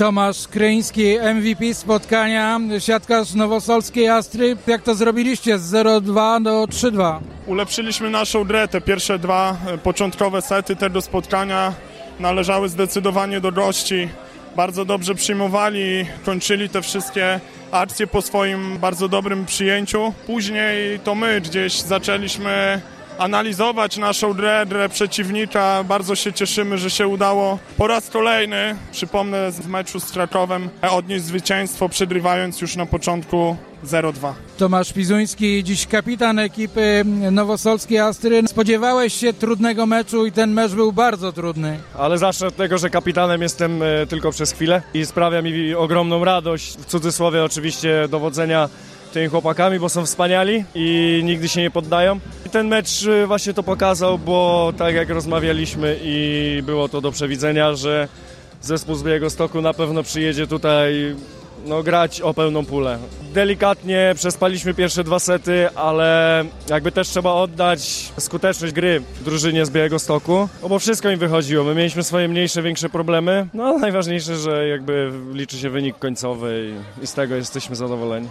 Tomasz Kryński, MVP spotkania, siatkarz nowosolskiej Astry. Jak to zrobiliście z 0-2 do 3-2? Ulepszyliśmy naszą grę. Te pierwsze dwa e, początkowe sety te do spotkania należały zdecydowanie do gości. Bardzo dobrze przyjmowali, kończyli te wszystkie akcje po swoim bardzo dobrym przyjęciu. Później to my gdzieś zaczęliśmy analizować naszą grę, grę przeciwnika. Bardzo się cieszymy, że się udało po raz kolejny, przypomnę, w meczu z Krakowem odnieść zwycięstwo, przegrywając już na początku 0-2. Tomasz Pizuński, dziś kapitan ekipy nowosolskiej Astry. Spodziewałeś się trudnego meczu i ten mecz był bardzo trudny. Ale zacznę od tego, że kapitanem jestem e, tylko przez chwilę i sprawia mi ogromną radość, w cudzysłowie oczywiście, dowodzenia tymi chłopakami, bo są wspaniali i nigdy się nie poddają. Ten mecz e, właśnie to pokazał, bo tak jak rozmawialiśmy i było to do przewidzenia, że zespół z Białego Stoku na pewno przyjedzie tutaj no, grać o pełną pulę. Delikatnie przespaliśmy pierwsze dwa sety, ale jakby też trzeba oddać skuteczność gry drużynie z Białego Stoku, no bo wszystko im wychodziło. My mieliśmy swoje mniejsze, większe problemy, no ale najważniejsze, że jakby liczy się wynik końcowy i, i z tego jesteśmy zadowoleni.